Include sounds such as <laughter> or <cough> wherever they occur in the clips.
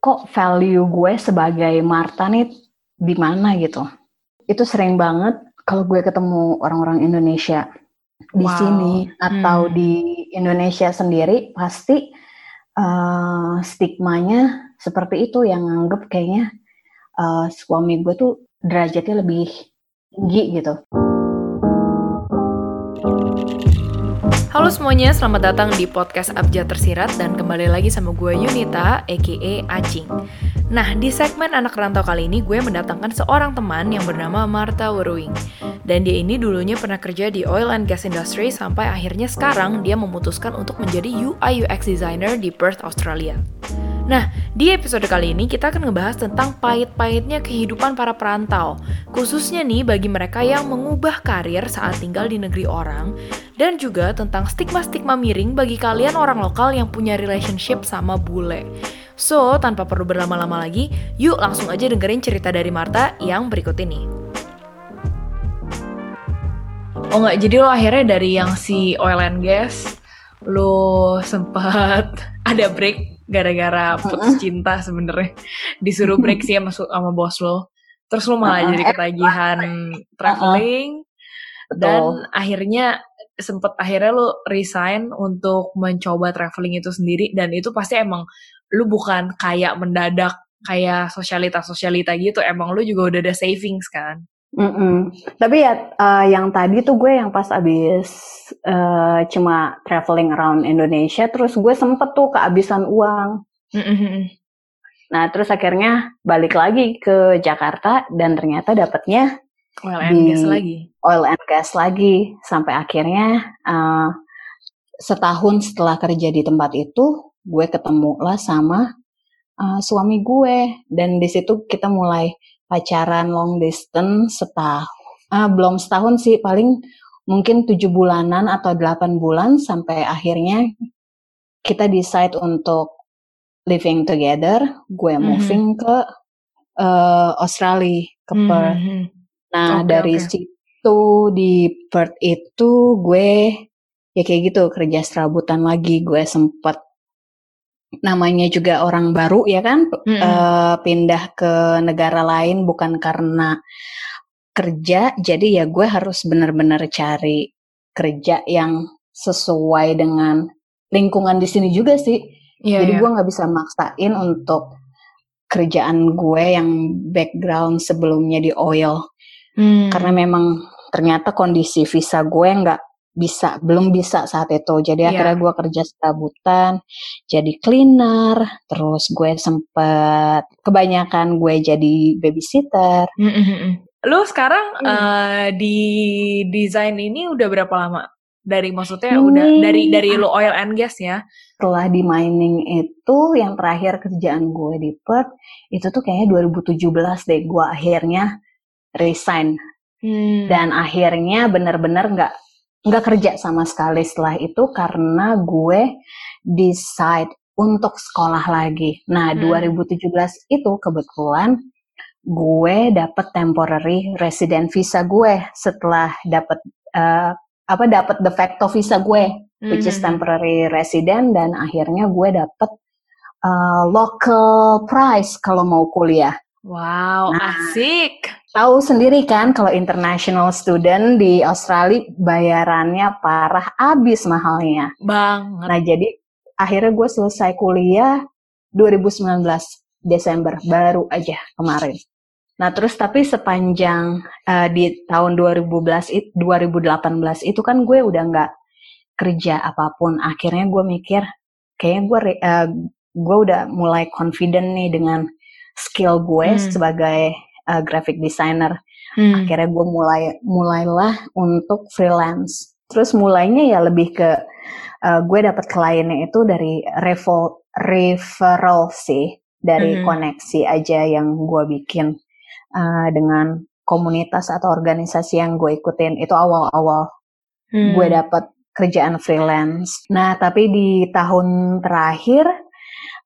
kok value gue sebagai Marta nih di mana gitu. Itu sering banget kalau gue ketemu orang-orang Indonesia di wow. sini atau hmm. di Indonesia sendiri pasti uh, stigmanya seperti itu yang nganggep kayaknya uh, suami gue tuh derajatnya lebih tinggi gitu. Halo semuanya, selamat datang di podcast Abjad Tersirat dan kembali lagi sama gue Yunita, aka Acing. Nah, di segmen Anak Rantau kali ini gue mendatangkan seorang teman yang bernama Marta Weruing. Dan dia ini dulunya pernah kerja di oil and gas industry sampai akhirnya sekarang dia memutuskan untuk menjadi UI UX designer di Perth, Australia. Nah, di episode kali ini kita akan ngebahas tentang pahit-pahitnya kehidupan para perantau, khususnya nih bagi mereka yang mengubah karir saat tinggal di negeri orang, dan juga tentang stigma-stigma miring bagi kalian orang lokal yang punya relationship sama bule. So, tanpa perlu berlama-lama lagi, yuk langsung aja dengerin cerita dari Marta yang berikut ini. Oh nggak, jadi lo akhirnya dari yang si oil and gas, lo sempat <laughs> ada break gara-gara putus cinta sebenarnya. Disuruh break sih sama, sama bos lo. Terus lo malah jadi ketagihan traveling. Dan akhirnya sempet akhirnya lo resign untuk mencoba traveling itu sendiri dan itu pasti emang lo bukan kayak mendadak kayak sosialita sosialita gitu emang lo juga udah ada savings kan Mm -mm. Tapi ya uh, yang tadi tuh gue yang pas abis uh, cuma traveling around Indonesia, terus gue sempet tuh kehabisan uang. Mm -hmm. Nah terus akhirnya balik lagi ke Jakarta dan ternyata dapetnya oil and gas lagi. Oil and gas lagi sampai akhirnya uh, setahun setelah kerja di tempat itu, gue ketemu lah sama uh, suami gue dan di situ kita mulai pacaran long distance setahun, ah, belum setahun sih, paling mungkin tujuh bulanan atau delapan bulan sampai akhirnya kita decide untuk living together. Gue mm-hmm. moving ke uh, Australia, ke mm-hmm. Perth. Nah okay, dari okay. situ di Perth itu gue ya kayak gitu kerja serabutan lagi. Gue sempet namanya juga orang baru ya kan mm -hmm. uh, pindah ke negara lain bukan karena kerja jadi ya gue harus benar-benar cari kerja yang sesuai dengan lingkungan di sini juga sih yeah, jadi yeah. gue nggak bisa maksain untuk kerjaan gue yang background sebelumnya di oil mm. karena memang ternyata kondisi visa gue nggak bisa belum bisa saat itu jadi yeah. akhirnya gue kerja serabutan jadi cleaner terus gue sempet kebanyakan gue jadi babysitter mm -hmm. lu sekarang mm. uh, di desain ini udah berapa lama dari maksudnya ini, udah dari dari lo oil and gas ya setelah di mining itu yang terakhir kerjaan gue di Perth itu tuh kayaknya 2017 deh gue akhirnya resign hmm. dan akhirnya bener-bener nggak nggak kerja sama sekali setelah itu karena gue decide untuk sekolah lagi. Nah, hmm. 2017 itu kebetulan gue dapet temporary resident visa gue setelah dapet uh, apa dapet de facto visa gue, hmm. which is hmm. temporary resident dan akhirnya gue dapet uh, local price kalau mau kuliah. Wow, nah, asik. Tahu sendiri kan kalau international student di Australia bayarannya parah abis mahalnya. Bang. Nah jadi akhirnya gue selesai kuliah 2019 Desember baru aja kemarin. Nah terus tapi sepanjang uh, di tahun 2012 it, 2018 itu kan gue udah nggak kerja apa pun. Akhirnya gue mikir kayaknya gue uh, gue udah mulai confident nih dengan skill gue hmm. sebagai uh, graphic designer. Hmm. Akhirnya gue mulai mulailah untuk freelance. Terus mulainya ya lebih ke uh, gue dapat kliennya itu dari revo, referral sih, dari hmm. koneksi aja yang gue bikin uh, dengan komunitas atau organisasi yang gue ikutin itu awal-awal hmm. gue dapat kerjaan freelance. Nah tapi di tahun terakhir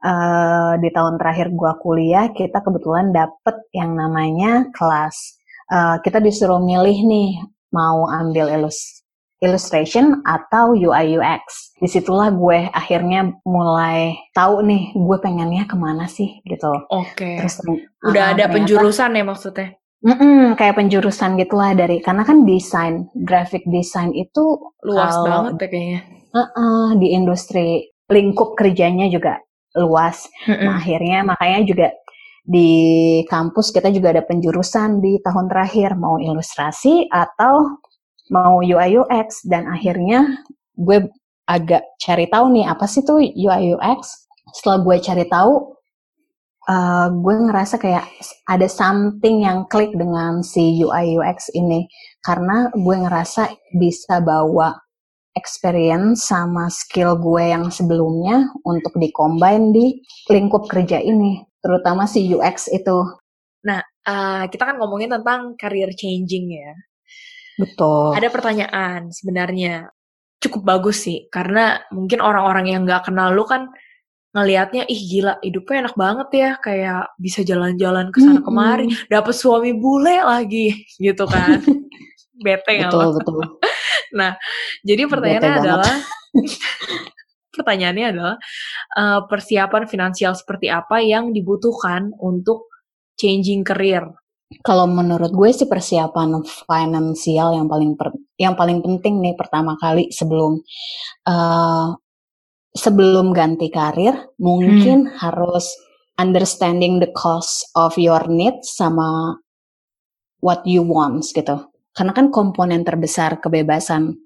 uh, di tahun terakhir gua kuliah kita kebetulan dapet yang namanya kelas uh, kita disuruh milih nih mau ambil ilus illustration atau UI UX. Di situlah gue akhirnya mulai tahu nih gue pengennya ke mana sih gitu. Oke. Okay. Terus udah uh, ada ternyata, penjurusan ya maksudnya? Mm-mm, kayak penjurusan gitulah dari karena kan desain graphic design itu luas kalau, banget ya kayaknya. Uh-uh, di industri lingkup kerjanya juga luas. Mm-mm. Nah akhirnya makanya juga di kampus kita juga ada penjurusan di tahun terakhir mau ilustrasi atau mau UI UX dan akhirnya gue agak cari tahu nih apa sih tuh UI UX. Setelah gue cari tahu, uh, gue ngerasa kayak ada something yang klik dengan si UI UX ini karena gue ngerasa bisa bawa experience sama skill gue yang sebelumnya untuk dikombin di lingkup kerja ini, terutama si UX itu. Nah, uh, kita kan ngomongin tentang career changing ya. Betul. Ada pertanyaan sebenarnya cukup bagus sih karena mungkin orang-orang yang nggak kenal lu kan ngelihatnya ih gila hidupnya enak banget ya kayak bisa jalan-jalan ke sana kemari mm -hmm. dapet suami bule lagi <laughs> gitu kan <laughs> bete nggak betul betul nah jadi <laughs> pertanyaannya adalah pertanyaannya adalah uh, persiapan finansial seperti apa yang dibutuhkan untuk changing career kalau menurut gue sih persiapan finansial yang paling per, yang paling penting nih pertama kali sebelum uh, sebelum ganti karir mungkin hmm. harus understanding the cost of your needs sama what you want gitu. Karena kan komponen terbesar kebebasan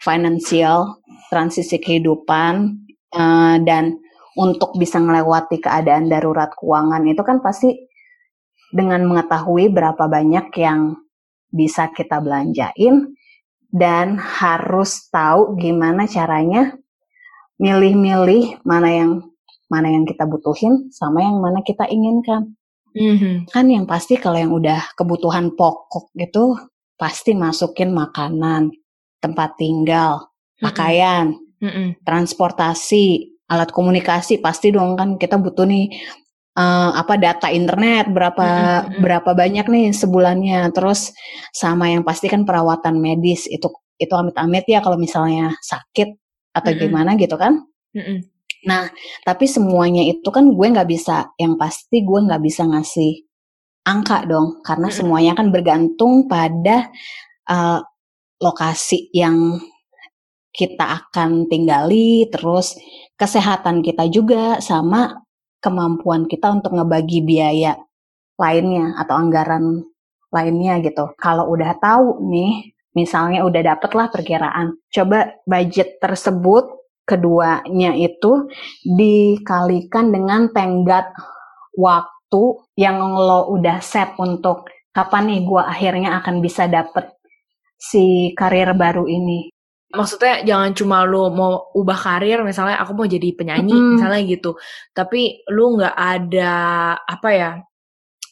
finansial, transisi kehidupan uh, dan untuk bisa melewati keadaan darurat keuangan itu kan pasti dengan mengetahui berapa banyak yang bisa kita belanjain dan harus tahu gimana caranya milih-milih mana yang mana yang kita butuhin sama yang mana kita inginkan. Mm-hmm. Kan yang pasti kalau yang udah kebutuhan pokok gitu pasti masukin makanan, tempat tinggal, pakaian, mm-hmm. transportasi, alat komunikasi pasti dong kan kita butuh nih uh, apa data internet berapa mm-hmm. berapa banyak nih sebulannya terus sama yang pasti kan perawatan medis itu itu amit-amit ya kalau misalnya sakit atau mm-hmm. gimana gitu kan mm-hmm. nah tapi semuanya itu kan gue nggak bisa yang pasti gue nggak bisa ngasih angka dong karena semuanya kan bergantung pada uh, lokasi yang kita akan tinggali terus kesehatan kita juga sama kemampuan kita untuk ngebagi biaya lainnya atau anggaran lainnya gitu. Kalau udah tahu nih, misalnya udah dapet lah perkiraan, coba budget tersebut keduanya itu dikalikan dengan tenggat waktu yang lo udah set untuk kapan nih gue akhirnya akan bisa dapet si karir baru ini? Maksudnya jangan cuma lu mau ubah karir misalnya aku mau jadi penyanyi mm. misalnya gitu. Tapi lu nggak ada apa ya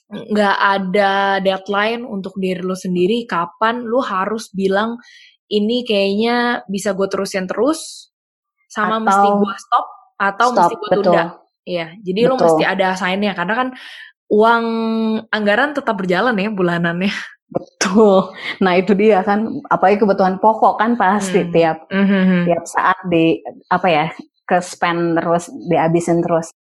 nggak ada deadline untuk diri lu sendiri kapan lu harus bilang ini kayaknya bisa gue terusin terus sama atau, mesti gue stop atau stop, mesti gue tunda iya jadi betul. lu mesti ada signnya karena kan uang anggaran tetap berjalan ya bulanannya Betul. Nah itu dia kan, apalagi kebutuhan pokok kan pasti hmm. tiap mm-hmm. tiap saat di apa ya ke spend terus dihabisin terus.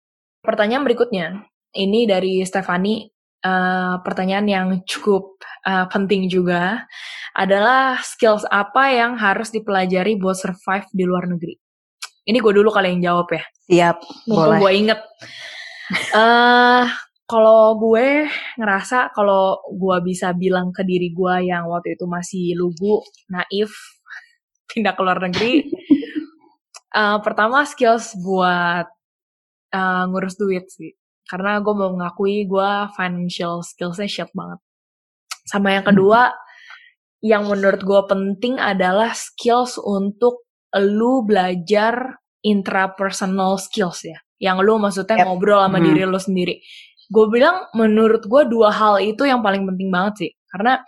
Pertanyaan berikutnya, ini dari Stefani. Uh, pertanyaan yang cukup uh, penting juga adalah skills apa yang harus dipelajari buat survive di luar negeri. Ini gue dulu kali yang jawab ya. Siap, Mumpung boleh. gue inget. Uh, kalau gue ngerasa kalau gue bisa bilang ke diri gue yang waktu itu masih lugu, naif, <laughs> pindah ke luar negeri, uh, <laughs> pertama skills buat uh, ngurus duit sih. Karena gue mau ngakui gue financial skillsnya shit banget. Sama yang kedua, yang menurut gue penting adalah skills untuk lu belajar intrapersonal skills ya. Yang lu maksudnya yep. ngobrol sama hmm. diri lu sendiri gue bilang menurut gue dua hal itu yang paling penting banget sih karena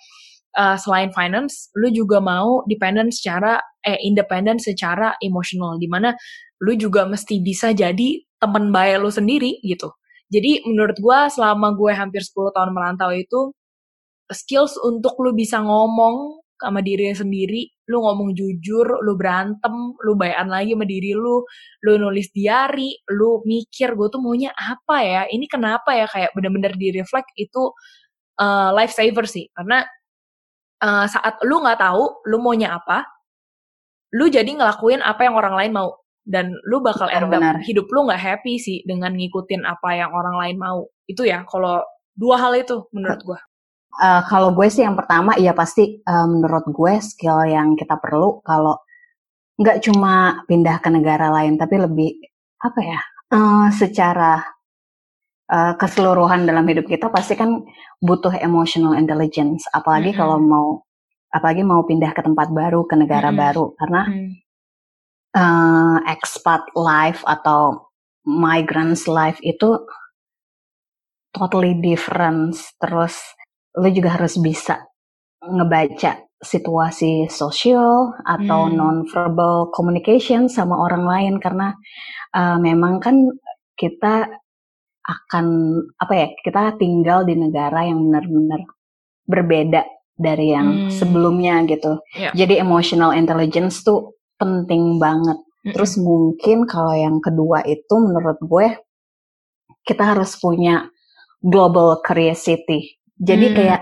uh, selain finance lu juga mau dependent secara eh independent secara emosional di mana lu juga mesti bisa jadi teman baik lu sendiri gitu jadi menurut gue selama gue hampir 10 tahun merantau itu skills untuk lu bisa ngomong sama diri sendiri, lu ngomong jujur, lu berantem, lu bayan lagi sama diri lu, lu nulis diary, lu mikir gue tuh maunya apa ya, ini kenapa ya, kayak bener-bener di reflect itu uh, lifesaver sih, karena uh, saat lu nggak tahu lu maunya apa, lu jadi ngelakuin apa yang orang lain mau. Dan lu bakal end up hidup lu nggak happy sih dengan ngikutin apa yang orang lain mau. Itu ya kalau dua hal itu menurut gue uh, kalau gue sih yang pertama ya pasti uh, menurut gue skill yang kita perlu kalau nggak cuma pindah ke negara lain tapi lebih apa ya uh, secara uh, keseluruhan dalam hidup kita pasti kan butuh emotional intelligence apalagi mm -hmm. kalau mau apalagi mau pindah ke tempat baru ke negara mm -hmm. baru karena mm -hmm uh, expat life atau migrants life itu totally different. Terus lu juga harus bisa ngebaca situasi sosial atau hmm. non-verbal communication sama orang lain karena uh, memang kan kita akan apa ya kita tinggal di negara yang benar-benar berbeda dari yang hmm. sebelumnya gitu. Yeah. Jadi emotional intelligence tuh penting banget. Mm-hmm. Terus mungkin kalau yang kedua itu menurut gue kita harus punya global curiosity. Jadi mm-hmm. kayak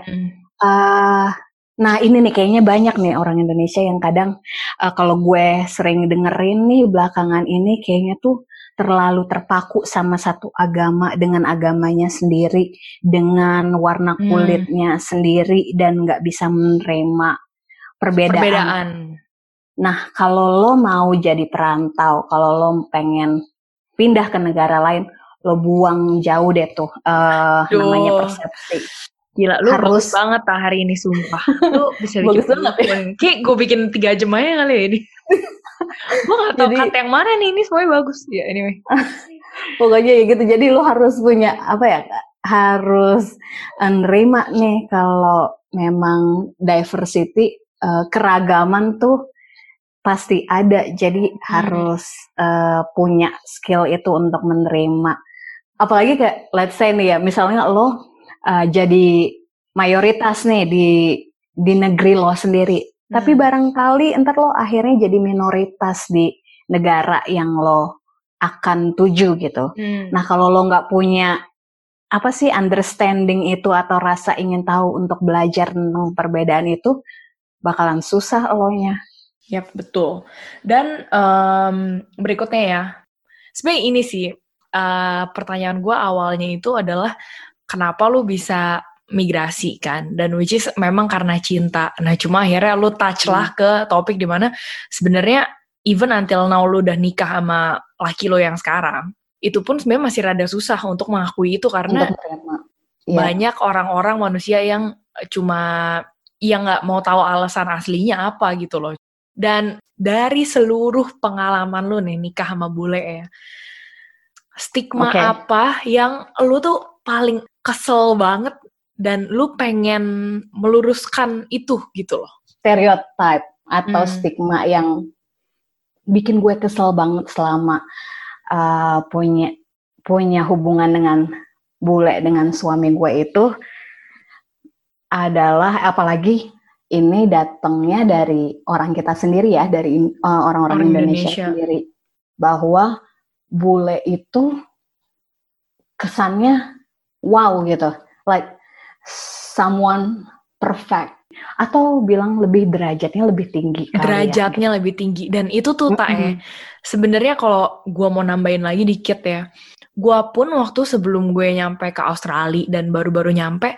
uh, nah ini nih kayaknya banyak nih orang Indonesia yang kadang uh, kalau gue sering dengerin nih belakangan ini kayaknya tuh terlalu terpaku sama satu agama dengan agamanya sendiri, dengan warna mm. kulitnya hmm. sendiri dan nggak bisa menerima perbedaan. perbedaan. Nah, kalau lo mau jadi perantau, kalau lo pengen pindah ke negara lain, lo buang jauh deh tuh uh, namanya persepsi. Gila, lu harus banget tak hari ini sumpah. <laughs> Lu bisa bikin bagus banget ya. Kayak gue bikin tiga jam aja kali ya ini. <laughs> gue gak tau jadi, kata yang mana nih, ini semuanya bagus. Ya anyway. <laughs> Pokoknya ya gitu, jadi lo harus punya, apa ya, harus nerima nih kalau memang diversity, uh, keragaman tuh pasti ada jadi hmm. harus uh, punya skill itu untuk menerima apalagi kayak let's say nih ya misalnya lo uh, jadi mayoritas nih di di negeri lo sendiri hmm. tapi barangkali entar lo akhirnya jadi minoritas di negara yang lo akan tuju gitu hmm. nah kalau lo nggak punya apa sih understanding itu atau rasa ingin tahu untuk belajar tentang perbedaan itu bakalan susah lo nya Yap, betul. Dan um, berikutnya ya, sebenarnya ini sih uh, pertanyaan gue awalnya itu adalah kenapa lu bisa migrasi kan? Dan which is memang karena cinta. Nah cuma akhirnya lu touch lah hmm. ke topik di mana sebenarnya even until now lu udah nikah sama laki lo yang sekarang, itu pun sebenarnya masih rada susah untuk mengakui itu karena ya. banyak orang-orang manusia yang cuma yang nggak mau tahu alasan aslinya apa gitu loh. Dan dari seluruh pengalaman lu nih nikah sama bule ya, stigma okay. apa yang lu tuh paling kesel banget dan lu pengen meluruskan itu gitu loh? Stereotype atau hmm. stigma yang bikin gue kesel banget selama uh, punya punya hubungan dengan bule dengan suami gue itu adalah apalagi ini datangnya dari orang kita sendiri ya, dari eh, orang-orang Indonesia, Indonesia sendiri, bahwa bule itu kesannya wow gitu, like someone perfect atau bilang lebih derajatnya lebih tinggi ya, derajatnya ya. lebih tinggi dan itu tuh mm -hmm. tak ya sebenarnya kalau gue mau nambahin lagi dikit ya gue pun waktu sebelum gue nyampe ke Australia dan baru-baru nyampe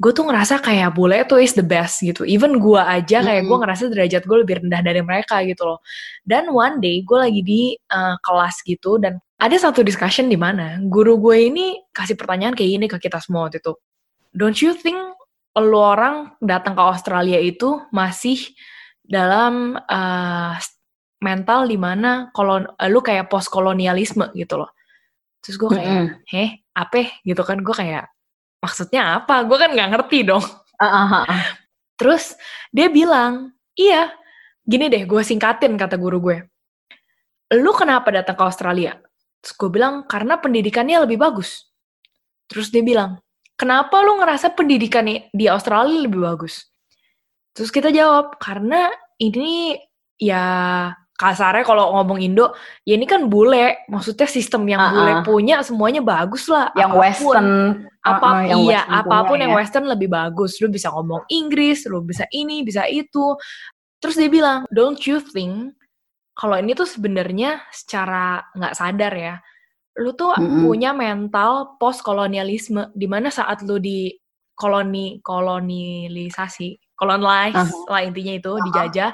gue tuh ngerasa kayak bule itu is the best gitu. Even gue aja kayak gue ngerasa derajat gue lebih rendah dari mereka gitu loh. Dan one day gue lagi di uh, kelas gitu dan ada satu discussion di mana guru gue ini kasih pertanyaan kayak gini ke kita semua waktu itu. Don't you think lo orang datang ke Australia itu masih dalam uh, mental di mana kalau lu kayak post kolonialisme gitu loh. Terus gue kayak, mm -hmm. heh, apa? Gitu kan gue kayak maksudnya apa? Gue kan nggak ngerti dong. Uh, uh, uh. Terus dia bilang, iya, gini deh, gue singkatin kata guru gue. Lu kenapa datang ke Australia? Terus gue bilang, karena pendidikannya lebih bagus. Terus dia bilang, kenapa lu ngerasa pendidikan di Australia lebih bagus? Terus kita jawab, karena ini ya kasarnya kalau ngomong Indo, ya ini kan bule, maksudnya sistem yang uh-uh. bule punya semuanya bagus lah. Yang apa pun, western, apa uh, yang iya, western apa pun punya, yang ya. western lebih bagus. Lu bisa ngomong Inggris, lu bisa ini, bisa itu. Terus dia bilang, don't you think kalau ini tuh sebenarnya secara nggak sadar ya, lu tuh mm-hmm. punya mental post kolonialisme di mana saat lu di koloni kolonialisasi, kolonize uh-huh. lah intinya itu uh-huh. dijajah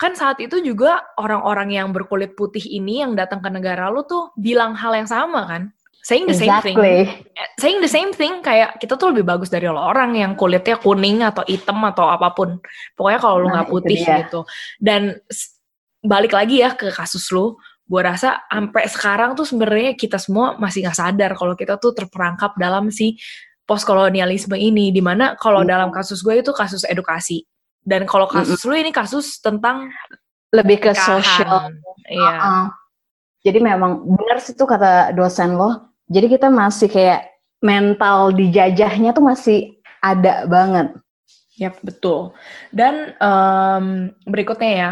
kan saat itu juga orang-orang yang berkulit putih ini yang datang ke negara lu tuh bilang hal yang sama kan saying the exactly. same thing eh, saying the same thing kayak kita tuh lebih bagus dari orang yang kulitnya kuning atau hitam atau apa pun pokoknya kalau lu nah, nggak nah, putih gitu dan balik lagi ya ke kasus lu gue rasa sampai sekarang tuh sebenarnya kita semua masih nggak sadar kalau kita tuh terperangkap dalam si postkolonialisme ini di mana kalau mm. dalam kasus gue itu kasus edukasi dan kalau kasus mm -hmm. lu ini kasus tentang lebih ke sosial. Iya. Uh -uh. Jadi memang benar sih tuh kata dosen lo. Jadi kita masih kayak mental dijajahnya tuh masih ada banget. Yap, betul. Dan um, berikutnya ya,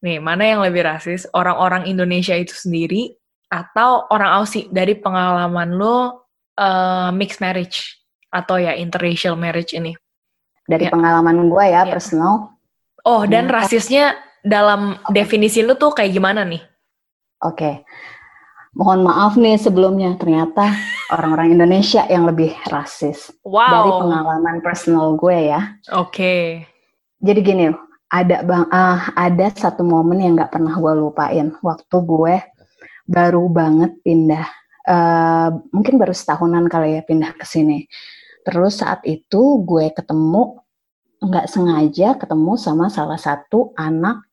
nih mana yang lebih rasis? Orang-orang Indonesia itu sendiri atau orang Aussie dari pengalaman lo uh, mixed marriage atau ya interracial marriage ini? dari ya. pengalaman gue ya, ya personal. Oh, dan hmm. rasisnya dalam okay. definisi lu tuh kayak gimana nih? Oke. Okay. Mohon maaf nih sebelumnya, ternyata <laughs> orang-orang Indonesia yang lebih rasis. Wow. Dari pengalaman personal gue ya. Oke. Okay. Jadi gini, ada bang, uh, ada satu momen yang nggak pernah gue lupain. Waktu gue baru banget pindah, uh, mungkin baru setahunan kali ya pindah ke sini. Terus saat itu gue ketemu nggak sengaja ketemu sama salah satu anak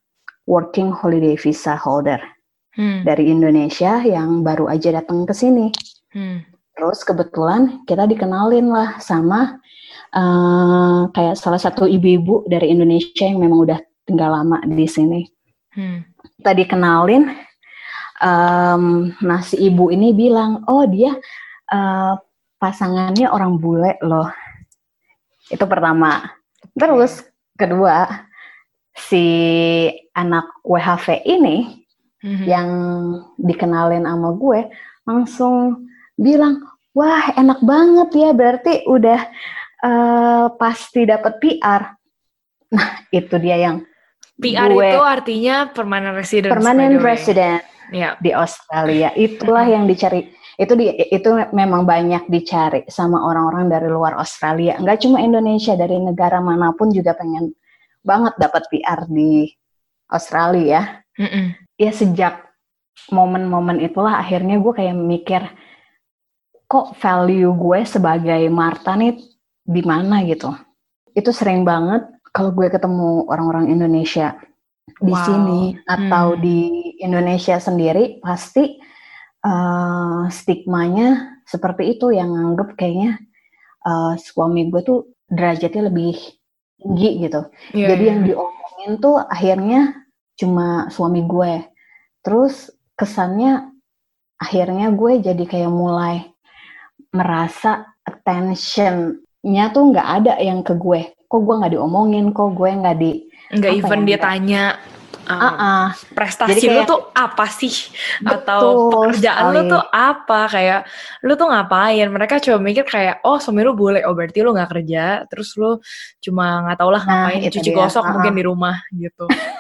working holiday visa holder hmm. dari Indonesia yang baru aja datang ke sini. Hmm. Terus kebetulan kita dikenalin lah sama uh, kayak salah satu ibu-ibu dari Indonesia yang memang udah tinggal lama di sini. Hmm. Kita dikenalin, um, nah si ibu ini bilang, oh dia uh, pasangannya orang bule loh. Itu pertama. Terus kedua, si anak WHV ini mm-hmm. yang dikenalin sama gue langsung bilang, wah enak banget ya berarti udah uh, pasti dapat PR. Nah itu dia yang PR gue, itu artinya permanent resident. Permanent resident yeah. di Australia. Itulah yang dicari itu di, itu memang banyak dicari sama orang-orang dari luar Australia. Enggak cuma Indonesia, dari negara mana pun juga pengen banget dapat PR di Australia. Mm -mm. Ya sejak momen-momen itulah akhirnya gue kayak mikir kok value gue sebagai Marta nih di mana gitu. Itu sering banget kalau gue ketemu orang-orang Indonesia di wow. sini atau hmm. di Indonesia sendiri pasti uh, stigmanya seperti itu yang nganggep kayaknya uh, suami gue tuh derajatnya lebih tinggi gitu. Yeah, Jadi yeah. yang diomongin tuh akhirnya cuma suami gue. Terus kesannya akhirnya gue jadi kayak mulai merasa attentionnya tuh nggak ada yang ke gue. Kok gue nggak diomongin, kok gue nggak di nggak even ya, dia tanya uh, uh, prestasi kayak, lu tuh apa sih? Atau pekerjaan sekali. lu tuh apa? Kayak lu tuh ngapain? Mereka coba mikir kayak oh suami lu boleh. Oh berarti lu nggak kerja terus lu cuma nggak tau lah nah, ngapain cuci dia. gosok uh, mungkin di rumah gitu <laughs>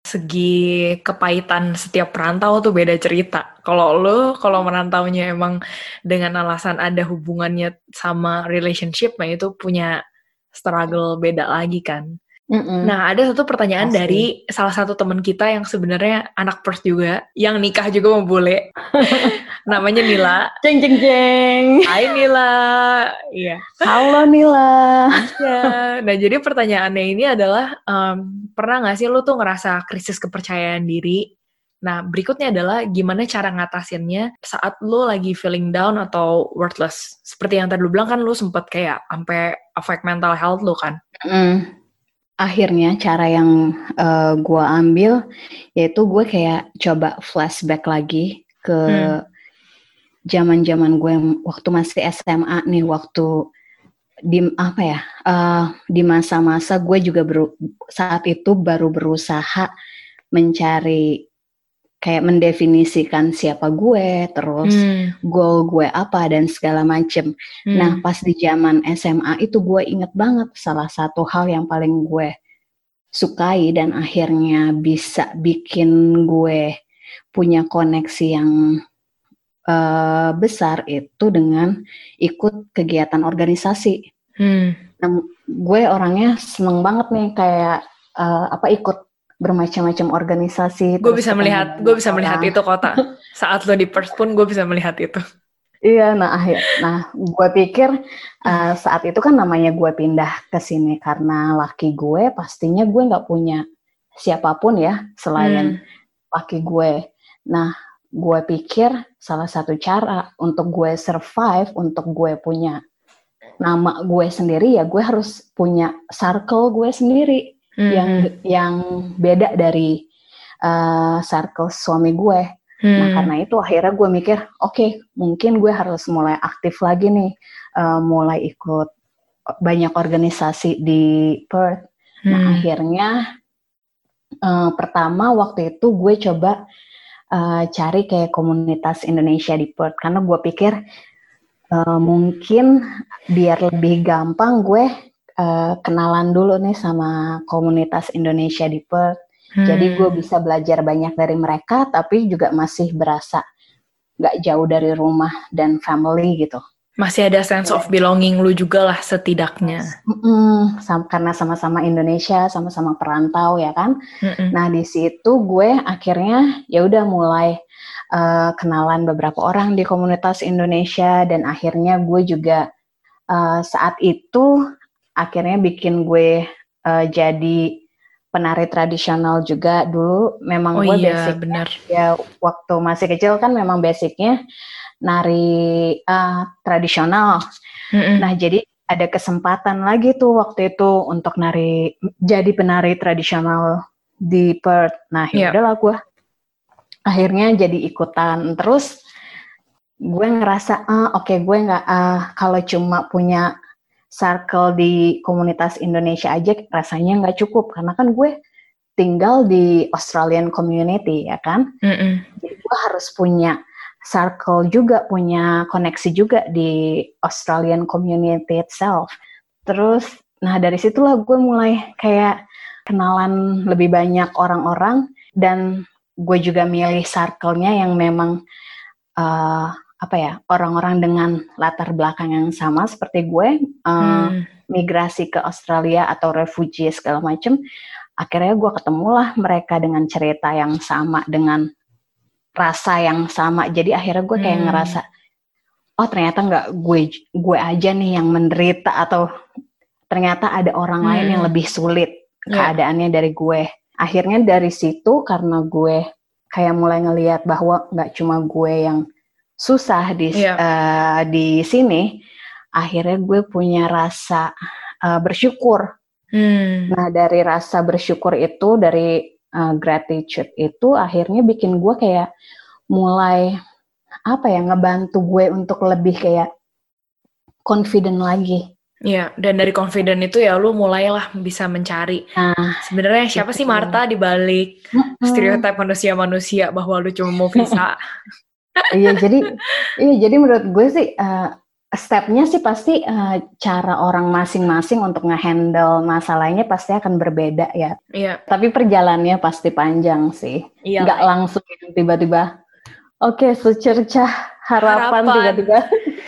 segi kepahitan setiap perantau tuh beda cerita. Kalau lu kalau merantaunya emang dengan alasan ada hubungannya sama relationship, nah itu punya struggle beda lagi kan. Mm-mm. Nah, ada satu pertanyaan Asli. dari salah satu teman kita yang sebenarnya anak pers juga, yang nikah juga mau bule. <laughs> Namanya Nila. Jeng jeng jeng. Hai Nila. Iya. Halo Nila. Iya. Nah, jadi pertanyaannya ini adalah um, pernah nggak sih lu tuh ngerasa krisis kepercayaan diri? Nah, berikutnya adalah gimana cara ngatasinnya saat lu lagi feeling down atau worthless. Seperti yang tadi lu bilang kan lu sempet kayak sampai affect mental health lu kan. Mm akhirnya cara yang uh, eh, gue ambil yaitu gue kayak coba flashback lagi ke zaman-zaman gue waktu masih SMA nih waktu di apa ya uh, di masa-masa gue juga beru, saat itu baru berusaha mencari kayak mendefinisikan siapa gue terus hmm. goal gue apa dan segala macem. Hmm. Nah pas di zaman SMA itu gue inget banget salah satu hal yang paling gue sukai dan akhirnya bisa bikin gue punya koneksi yang uh, besar itu dengan ikut kegiatan organisasi. Hmm. Nah, gue orangnya seneng banget nih kayak uh, apa ikut bermacam-macam organisasi. Gue bisa melihat, gue bisa melihat itu kota. <laughs> Saat lo di Perth pun gue bisa melihat itu. Iya, nah akhir, nah gue pikir uh, saat itu kan namanya gue pindah ke sini karena laki gue pastinya gue nggak punya siapa pun ya selain hmm. laki gue. Nah gue pikir salah satu cara untuk gue survive, untuk gue punya nama gue sendiri ya gue harus punya circle gue sendiri hmm. yang yang beda dari uh, circle suami gue. Hmm. Nah karena itu akhirnya gue mikir, oke okay, mungkin gue harus mulai aktif lagi nih, uh, mulai ikut banyak organisasi di Perth. Nah, hmm. Nah akhirnya uh, pertama waktu itu gue coba uh, cari kayak komunitas Indonesia di Perth karena gue pikir uh, mungkin biar lebih gampang gue uh, kenalan dulu nih sama komunitas Indonesia di Perth. Hmm. Jadi gue bisa belajar banyak dari mereka, tapi juga masih berasa gak jauh dari rumah dan family gitu. Masih ada sense of belonging lu juga lah setidaknya. Mm-mm, sam- karena sama-sama Indonesia, sama-sama perantau ya kan. Mm-mm. Nah di situ gue akhirnya ya udah mulai uh, kenalan beberapa orang di komunitas Indonesia dan akhirnya gue juga uh, saat itu akhirnya bikin gue uh, jadi penari tradisional juga dulu memang oh gue iya, basic benar. ya waktu masih kecil kan memang basicnya nari uh, tradisional. Mm-hmm. Nah, jadi ada kesempatan lagi tuh waktu itu untuk nari jadi penari tradisional di Perth. Nah, yeah. udahlah gue akhirnya jadi ikutan terus gue ngerasa ah oke okay, gue nggak ah kalau cuma punya circle di komunitas Indonesia aja rasanya nggak cukup karena kan gue tinggal di Australian community ya kan mm -mm. jadi gue harus punya circle juga, punya koneksi juga di Australian community itself. Terus, nah dari situlah gue mulai kayak kenalan lebih banyak orang-orang dan gue juga milih circle-nya yang memang uh, apa ya orang-orang dengan latar belakang yang sama seperti gue uh, hmm. migrasi ke Australia atau refugee segala macem akhirnya gue ketemulah mereka dengan cerita yang sama dengan rasa yang sama jadi akhirnya gue kayak hmm. ngerasa oh ternyata nggak gue gue aja nih yang menderita atau ternyata ada orang hmm. lain yang hmm. lebih sulit yeah. keadaannya dari gue akhirnya dari situ karena gue kayak mulai ngelihat bahwa nggak cuma gue yang susah di yeah. uh, di sini akhirnya gue punya rasa uh, bersyukur hmm. nah dari rasa bersyukur itu dari uh, gratitude itu akhirnya bikin gue kayak mulai apa ya ngebantu gue untuk lebih kayak confident lagi. Iya, dan dari confident itu ya lu mulailah bisa mencari. Nah, sebenarnya siapa sih Marta di balik stereotip manusia-manusia bahwa lu cuma mau visa? <laughs> iya, jadi iya jadi menurut gue sih uh, stepnya sih pasti uh, cara orang masing-masing untuk ngehandle masalahnya pasti akan berbeda ya. Iya. Tapi perjalanannya pasti panjang sih. Iya. Gak langsung tiba-tiba. Oke, okay, secercah harapan tiba-tiba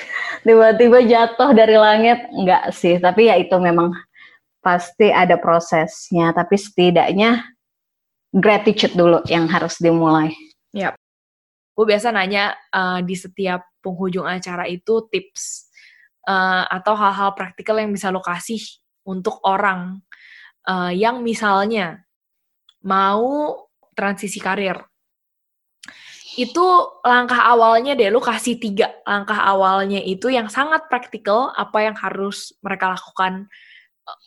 <laughs> tiba-tiba jatuh dari langit. Enggak sih, tapi ya itu memang pasti ada prosesnya. Tapi setidaknya gratitude dulu yang harus dimulai. Gue biasa nanya uh, di setiap penghujung acara itu tips uh, atau hal-hal praktikal yang bisa lo kasih untuk orang uh, yang misalnya mau transisi karir. Itu langkah awalnya deh, lo kasih tiga langkah awalnya itu yang sangat praktikal, apa yang harus mereka lakukan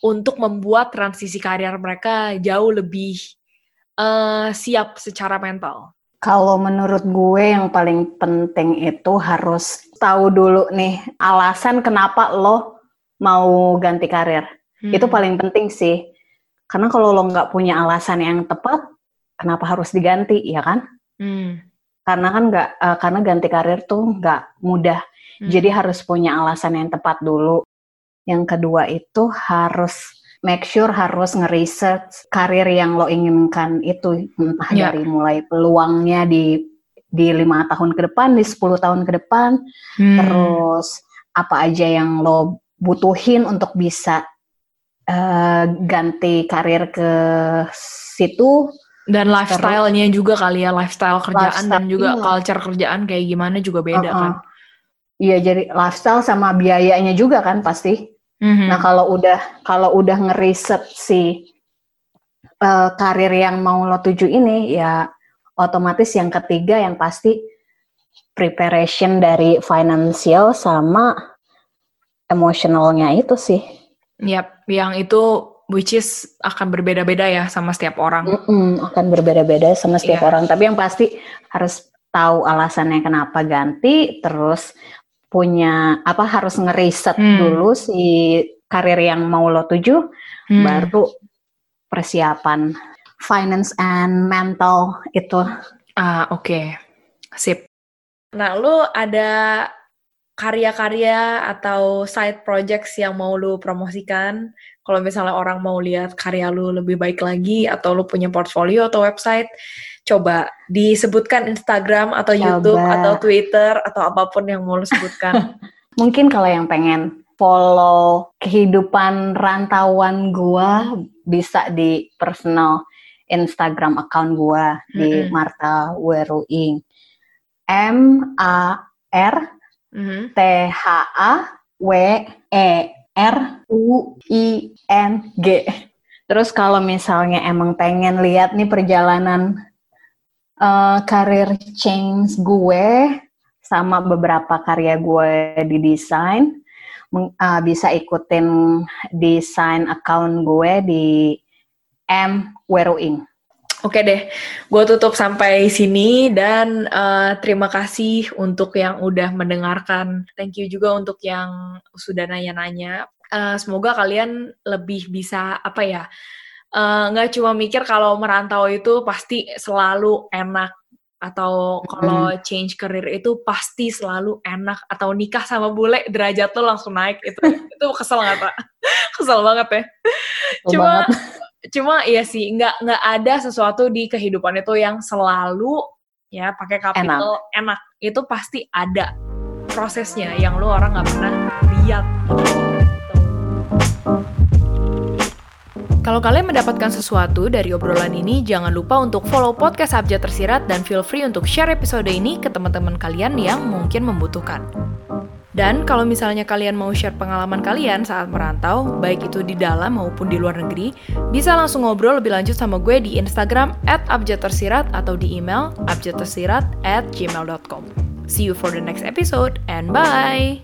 untuk membuat transisi karir mereka jauh lebih uh, siap secara mental. Kalau menurut gue yang paling penting itu harus tahu dulu nih alasan kenapa lo mau ganti karir. Hmm. Itu paling penting sih. Karena kalau lo nggak punya alasan yang tepat, kenapa harus diganti, ya kan? Hmm. Karena kan nggak, uh, karena ganti karir tuh nggak mudah. Hmm. Jadi harus punya alasan yang tepat dulu. Yang kedua itu harus make sure harus nge-research karir yang lo inginkan itu entah yeah. dari mulai peluangnya di di lima tahun ke depan, di 10 tahun ke depan, hmm. terus apa aja yang lo butuhin untuk bisa uh, ganti karir ke situ dan lifestyle-nya juga kali ya lifestyle kerjaan lifestyle, dan juga iya. culture kerjaan kayak gimana juga beda uh -uh. kan iya jadi lifestyle sama biayanya juga kan pasti mm-hmm. nah kalau udah kalau udah ngeriset si uh, karir yang mau lo tuju ini ya otomatis yang ketiga yang pasti preparation dari financial sama emosionalnya itu sih Yap, yang itu which is akan berbeda-beda ya sama setiap orang. Mm -mm, akan berbeda-beda sama setiap yeah. orang. Tapi yang pasti harus tahu alasannya kenapa ganti, terus punya apa harus ngeriset hmm. dulu si karir yang mau lo tuju, hmm. baru persiapan finance and mental itu. Ah oke, okay. sip. Nah, lu ada karya-karya atau side projects yang mau lu promosikan? Kalau misalnya orang mau lihat karya lu lebih baik lagi atau lu punya portfolio atau website, coba disebutkan Instagram atau coba. YouTube atau Twitter atau apa pun yang mau lu sebutkan. <laughs> Mungkin kalau yang pengen follow kehidupan rantauan gua bisa di personal Instagram account gua mm -hmm. di Marta Weruing. M A R Mm-hmm. T H A W E R U I N G. Terus kalau misalnya emang pengen lihat nih perjalanan uh, karir change gue sama beberapa karya gue di desain, uh, bisa ikutin desain account gue di M Weruing. Oke deh, gue tutup sampai sini dan uh, terima kasih untuk yang udah mendengarkan. Thank you juga untuk yang sudah nanya-nanya. Uh, semoga kalian lebih bisa apa ya, nggak uh, cuma mikir kalau merantau itu pasti selalu enak atau kalau mm. change career itu pasti selalu enak atau nikah sama bule derajat tuh langsung naik itu <laughs> itu kesel nggak pak? Kesel banget ya. Kesel cuma banget. <laughs> cuma iya sih nggak nggak ada sesuatu di kehidupan itu yang selalu ya pakai kapital enak. enak. Itu pasti ada prosesnya yang lu orang nggak pernah lihat kalau kalian mendapatkan sesuatu dari obrolan ini, jangan lupa untuk follow podcast Abjad Tersirat dan feel free untuk share episode ini ke teman-teman kalian yang mungkin membutuhkan. Dan kalau misalnya kalian mau share pengalaman kalian saat merantau, baik itu di dalam maupun di luar negeri, bisa langsung ngobrol lebih lanjut sama gue di Instagram at abjadtersirat atau di email abjadtersirat at gmail.com. See you for the next episode and bye!